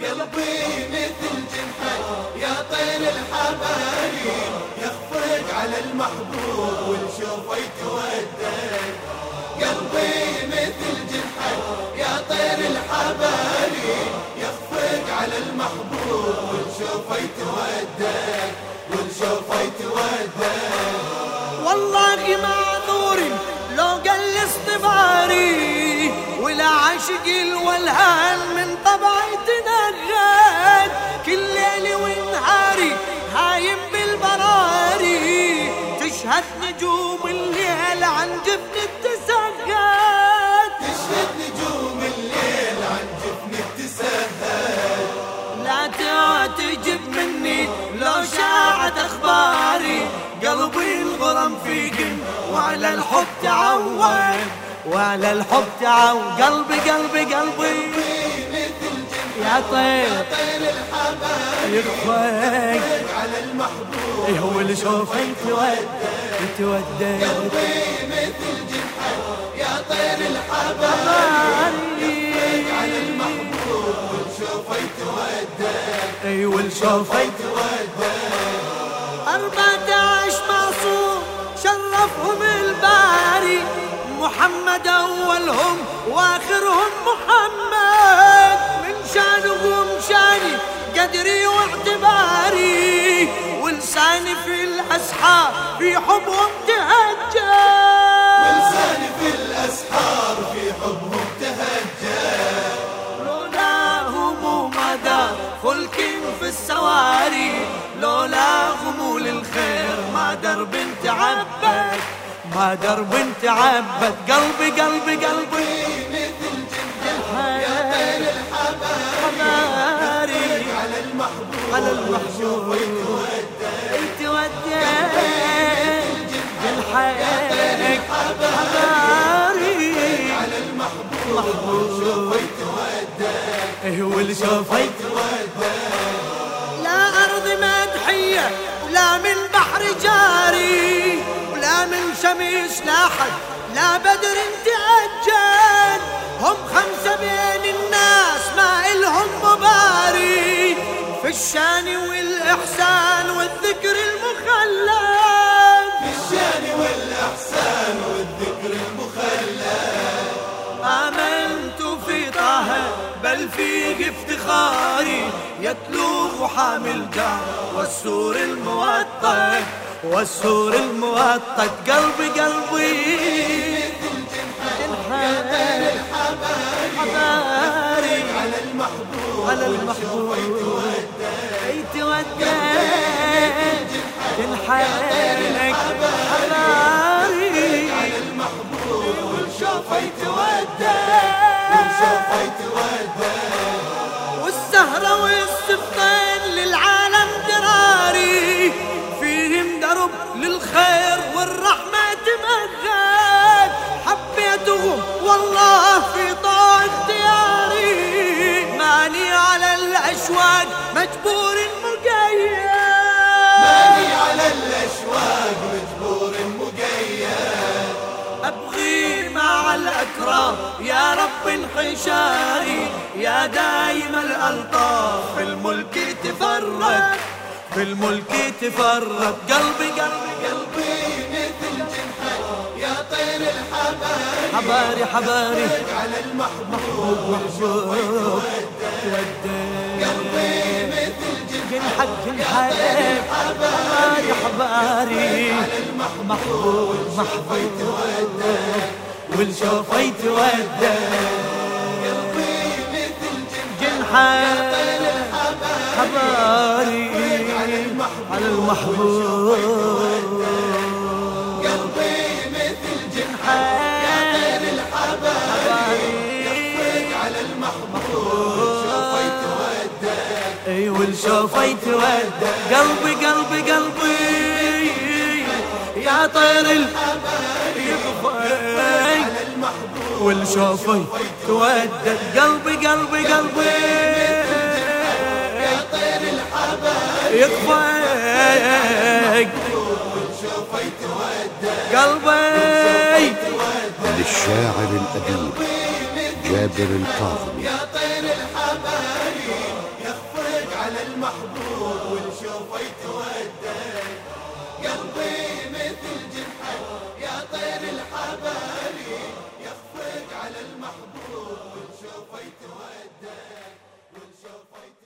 قلبي مثل جنحك يا طير الحبايب يخفق على المحبوب. ولا عاشق الولهان من طبعي تنغد. كل ليل ونهاري هايم بالبراري. تشهد نجوم الليل عن جفن التسغد تشهد نجوم الليل عن جفن التسهل. لا تعتجب مني لو شاعت أخباري. قلبي الغرم في قم وعلى الحب تعود. وعلى الحب تعود قلبي قلبي قلبي يا طير يخفق على المحبوب إيه هو اللي شوفه يتودد يتودد قلبي مثل جنحك يا طير الحبايب على المحبوب والشوفه يتودد اي والشوفه يتودد وآخرهم محمد من شانهم شاني قدري واعتباري. ولساني في الأسحار في حبهم تهجر. ولساني في الأسحار في حبهم تهجر. لولاهم ما دار فلك في السواري. لولاهم للخير ما درب تعبد ما درب تعبد قلبي قلبي قلبي. مثل يا على المحبوب على المحبوب. يتودد بالحيك حماري على المحبوب والشوفه يتودد إيه واللي شوفه يتودد لا أرض مدحية ولا من بحر جاري. ولا من شمس لاحد لا بدر تأجل. هم خمسة بين الناس ما إلهم مباري. في الشان والإحسان والذكر المخلد بالشان والإحسان والذكر المخلد آمنت في طه بل فيه افتخاري يتلوه حامل جار والسور الموطد والسور الموطد قلبي قلبي على المحبوب على المحبوب يتودد جنحك حماري على المحبوب والشوفه يتودد والشوفه يتودد للخير والرحمة تمهد. حبيتهم والله في طاع اختياري. ماني على الأشواق مجبور مقيد. ماني على الاشواق مجبور مقيد أبغي مع الأكرام يا رب انحشاري. يا دايم الألطاف الملك تفرد. في الملك تفرد قلبي قلبي قلبي مثل جنحك يا طير الحبايب. حباري حباري. على المحبوب والشوفه يتودد قلبي مثل جنحك جنحك حباري حباري. محبوب محبوب. والشوفة يتودد قلبي مثل جنحك جنحك حباري على المحبوب. قلبي مثل جنحك حباري على المحبوب والشوفه يتودد أي والشوفة يتودد قلبي قلبي قلبي. يا طير الحبايب والشوفي تودد قلبي قلبي قلبي. تودد قلبي. للشاعر الأديب جابر الكاظمي يا طير الحبايب يخفق على المحبوب والشوفي تودد قلبي مثل جنحك يا طير الحبايب يخفق على المحبوب والشوفي تودد والشوفي تودد